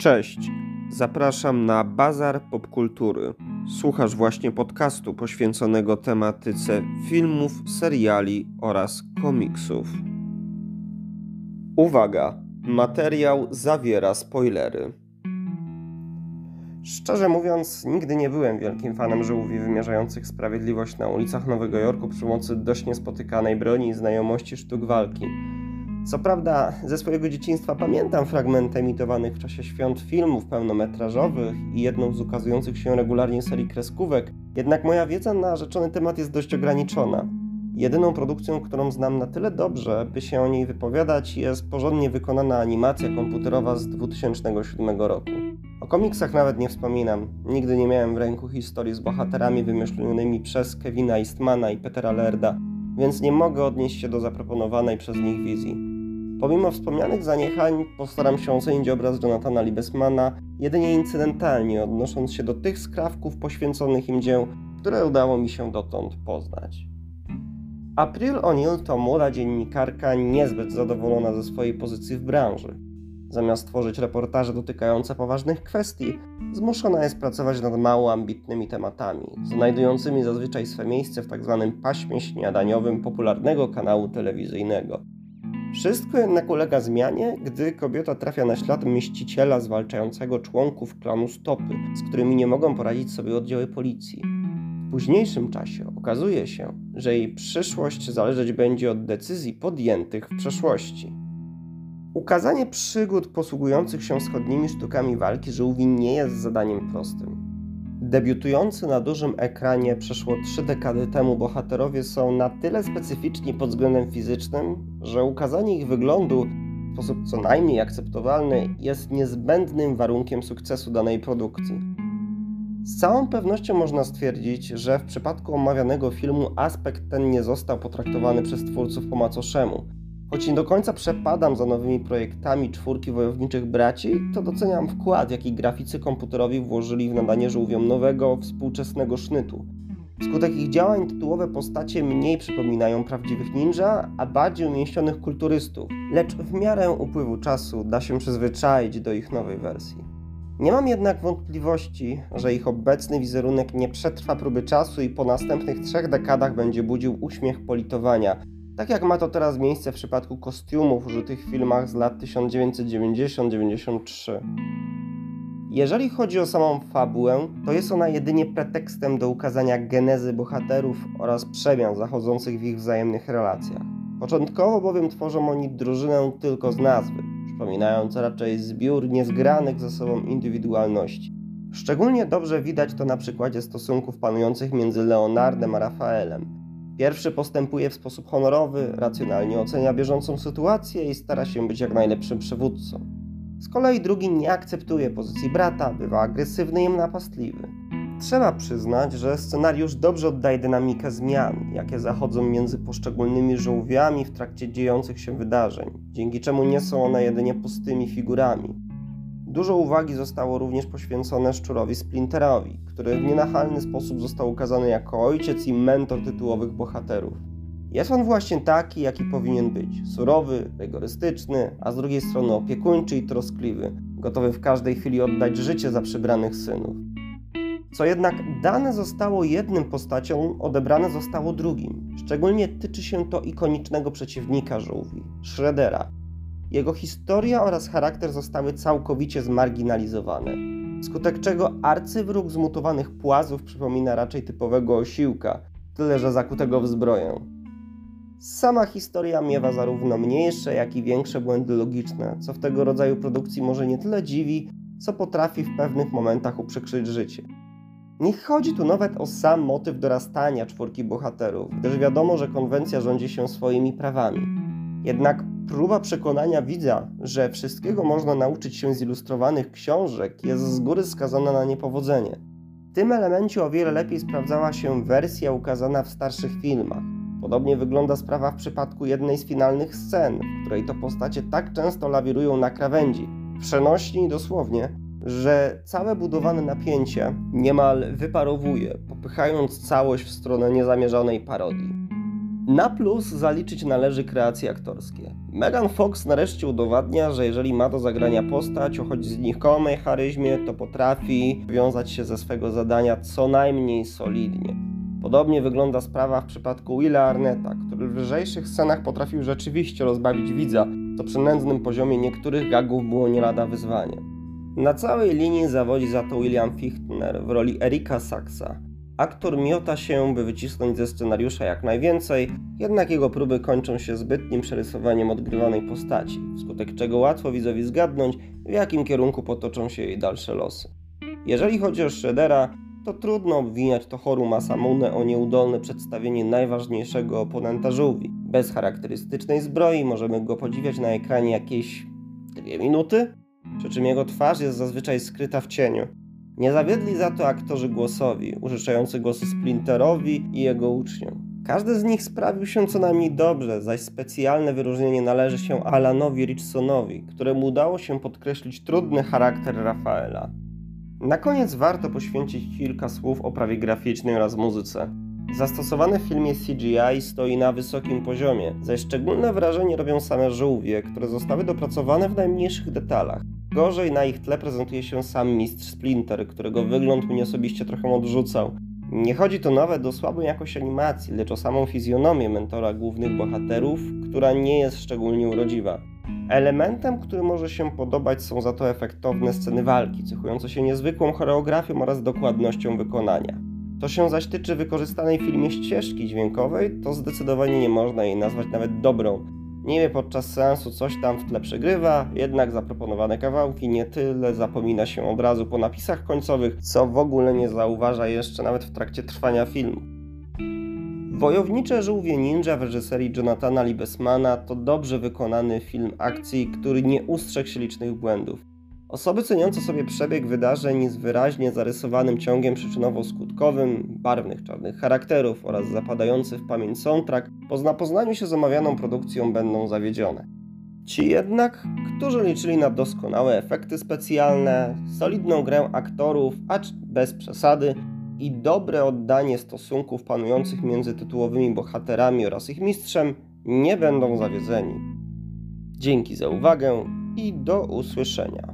Cześć, zapraszam na Bazar Popkultury. Słuchasz właśnie podcastu poświęconego tematyce filmów, seriali oraz komiksów. Uwaga, materiał zawiera spoilery. Szczerze mówiąc, nigdy nie byłem wielkim fanem żółwi wymierzających sprawiedliwość na ulicach Nowego Jorku przy pomocy dość niespotykanej broni i znajomości sztuk walki. Co prawda, ze swojego dzieciństwa pamiętam fragmenty emitowanych w czasie świąt filmów pełnometrażowych i jedną z ukazujących się regularnie serii kreskówek, jednak moja wiedza na rzeczony temat jest dość ograniczona. Jedyną produkcją, którą znam na tyle dobrze, by się o niej wypowiadać, jest porządnie wykonana animacja komputerowa z 2007 roku. O komiksach nawet nie wspominam. Nigdy nie miałem w ręku historii z bohaterami wymyślonymi przez Kevina Eastmana i Petera Lerda, więc nie mogę odnieść się do zaproponowanej przez nich wizji. Pomimo wspomnianych zaniechań, postaram się ocenić obraz Jonathana Libesmana jedynie incydentalnie, odnosząc się do tych skrawków poświęconych im dzieł, które udało mi się dotąd poznać. April O'Neil to młoda dziennikarka niezbyt zadowolona ze swojej pozycji w branży. Zamiast tworzyć reportaże dotykające poważnych kwestii, zmuszona jest pracować nad mało ambitnymi tematami, znajdującymi zazwyczaj swe miejsce w tzw. Tak paśmie śniadaniowym popularnego kanału telewizyjnego. Wszystko jednak ulega zmianie, gdy kobieta trafia na ślad mściciela zwalczającego członków klanu Stopy, z którymi nie mogą poradzić sobie oddziały policji. W późniejszym czasie okazuje się, że jej przyszłość zależeć będzie od decyzji podjętych w przeszłości. Ukazanie przygód posługujących się wschodnimi sztukami walki żółwi nie jest zadaniem prostym. Debiutujący na dużym ekranie przeszło trzy dekady temu bohaterowie są na tyle specyficzni pod względem fizycznym, że ukazanie ich wyglądu w sposób co najmniej akceptowalny jest niezbędnym warunkiem sukcesu danej produkcji. Z całą pewnością można stwierdzić, że w przypadku omawianego filmu aspekt ten nie został potraktowany przez twórców po macoszemu. Choć nie do końca przepadam za nowymi projektami czwórki wojowniczych braci, to doceniam wkład, jaki graficy komputerowi włożyli w nadanie żółwiom nowego, współczesnego sznytu. Wskutek ich działań tytułowe postacie mniej przypominają prawdziwych ninja, a bardziej umięśnionych kulturystów, lecz w miarę upływu czasu da się przyzwyczaić do ich nowej wersji. Nie mam jednak wątpliwości, że ich obecny wizerunek nie przetrwa próby czasu i po następnych trzech dekadach będzie budził uśmiech politowania, tak jak ma to teraz miejsce w przypadku kostiumów użytych w filmach z lat 1990-93. Jeżeli chodzi o samą fabułę, to jest ona jedynie pretekstem do ukazania genezy bohaterów oraz przemian zachodzących w ich wzajemnych relacjach. Początkowo bowiem tworzą oni drużynę tylko z nazwy, przypominając raczej zbiór niezgranych ze sobą indywidualności. Szczególnie dobrze widać to na przykładzie stosunków panujących między Leonardem a Rafaelem, Pierwszy postępuje w sposób honorowy, racjonalnie ocenia bieżącą sytuację i stara się być jak najlepszym przywódcą. Z kolei drugi nie akceptuje pozycji brata, bywa agresywny i napastliwy. Trzeba przyznać, że scenariusz dobrze oddaje dynamikę zmian, jakie zachodzą między poszczególnymi żółwiami w trakcie dziejących się wydarzeń, dzięki czemu nie są one jedynie pustymi figurami. Dużo uwagi zostało również poświęcone szczurowi Splinterowi, który w nienachalny sposób został ukazany jako ojciec i mentor tytułowych bohaterów. Jest on właśnie taki, jaki powinien być: surowy, rygorystyczny, a z drugiej strony opiekuńczy i troskliwy, gotowy w każdej chwili oddać życie za przybranych synów. Co jednak dane zostało jednym postaciom, odebrane zostało drugim. Szczególnie tyczy się to ikonicznego przeciwnika żółwi, Shreddera, jego historia oraz charakter zostały całkowicie zmarginalizowane, wskutek czego arcywróg zmutowanych płazów przypomina raczej typowego osiłka, tyle że zakutego w zbroję. Sama historia miewa zarówno mniejsze, jak i większe błędy logiczne, co w tego rodzaju produkcji może nie tyle dziwi, co potrafi w pewnych momentach uprzykrzyć życie. Nie chodzi tu nawet o sam motyw dorastania czwórki bohaterów, gdyż wiadomo, że konwencja rządzi się swoimi prawami. Jednak próba przekonania widza, że wszystkiego można nauczyć się z ilustrowanych książek, jest z góry skazana na niepowodzenie. W tym elemencie o wiele lepiej sprawdzała się wersja ukazana w starszych filmach. Podobnie wygląda sprawa w przypadku jednej z finalnych scen, w której to postacie tak często lawirują na krawędzi, przenośni i dosłownie, że całe budowane napięcie niemal wyparowuje, popychając całość w stronę niezamierzonej parodii. Na plus zaliczyć należy kreacje aktorskie. Megan Fox nareszcie udowadnia, że jeżeli ma do zagrania postać o choć znikomej charyzmie, to potrafi wiązać się ze swego zadania co najmniej solidnie. Podobnie wygląda sprawa w przypadku Willa Arnetta, który w lżejszych scenach potrafił rzeczywiście rozbawić widza, co przy nędznym poziomie niektórych gagów było nie lada wyzwanie. Na całej linii zawodzi za to William Fichtner w roli Erika Saxa. Aktor miota się, by wycisnąć ze scenariusza jak najwięcej, jednak jego próby kończą się zbytnim przerysowaniem odgrywanej postaci, wskutek czego łatwo widzowi zgadnąć, w jakim kierunku potoczą się jej dalsze losy. Jeżeli chodzi o Shreddera, to trudno obwiniać Tohoru Masamune o nieudolne przedstawienie najważniejszego oponenta żółwi. Bez charakterystycznej zbroi możemy go podziwiać na ekranie jakieś dwie minuty, przy czym jego twarz jest zazwyczaj skryta w cieniu. Nie zawiedli za to aktorzy głosowi, użyczający głosy Splinterowi i jego uczniom. Każdy z nich sprawił się co najmniej dobrze, zaś specjalne wyróżnienie należy się Alanowi Richsonowi, któremu udało się podkreślić trudny charakter Rafaela. Na koniec warto poświęcić kilka słów o prawie graficznej oraz muzyce. Zastosowane w filmie CGI stoi na wysokim poziomie, zaś szczególne wrażenie robią same żółwie, które zostały dopracowane w najmniejszych detalach. Gorzej na ich tle prezentuje się sam mistrz Splinter, którego wygląd mnie osobiście trochę odrzucał. Nie chodzi tu nawet o słabą jakość animacji, lecz o samą fizjonomię mentora głównych bohaterów, która nie jest szczególnie urodziwa. Elementem, który może się podobać są za to efektowne sceny walki, cechujące się niezwykłą choreografią oraz dokładnością wykonania. To się zaś tyczy wykorzystanej w filmie ścieżki dźwiękowej, to zdecydowanie nie można jej nazwać nawet dobrą. Niby podczas seansu coś tam w tle przegrywa, jednak zaproponowane kawałki nie tyle zapomina się od razu po napisach końcowych, co w ogóle nie zauważa jeszcze nawet w trakcie trwania filmu. Wojownicze żółwie ninja w reżyserii Jonathana Libesmana to dobrze wykonany film akcji, który nie ustrzegł się licznych błędów. Osoby ceniące sobie przebieg wydarzeń z wyraźnie zarysowanym ciągiem przyczynowo-skutkowym, barwnych czarnych charakterów oraz zapadający w pamięć soundtrack, po zapoznaniu się z omawianą produkcją będą zawiedzione. Ci jednak, którzy liczyli na doskonałe efekty specjalne, solidną grę aktorów, acz bez przesady, i dobre oddanie stosunków panujących między tytułowymi bohaterami oraz ich mistrzem, nie będą zawiedzeni. Dzięki za uwagę i do usłyszenia.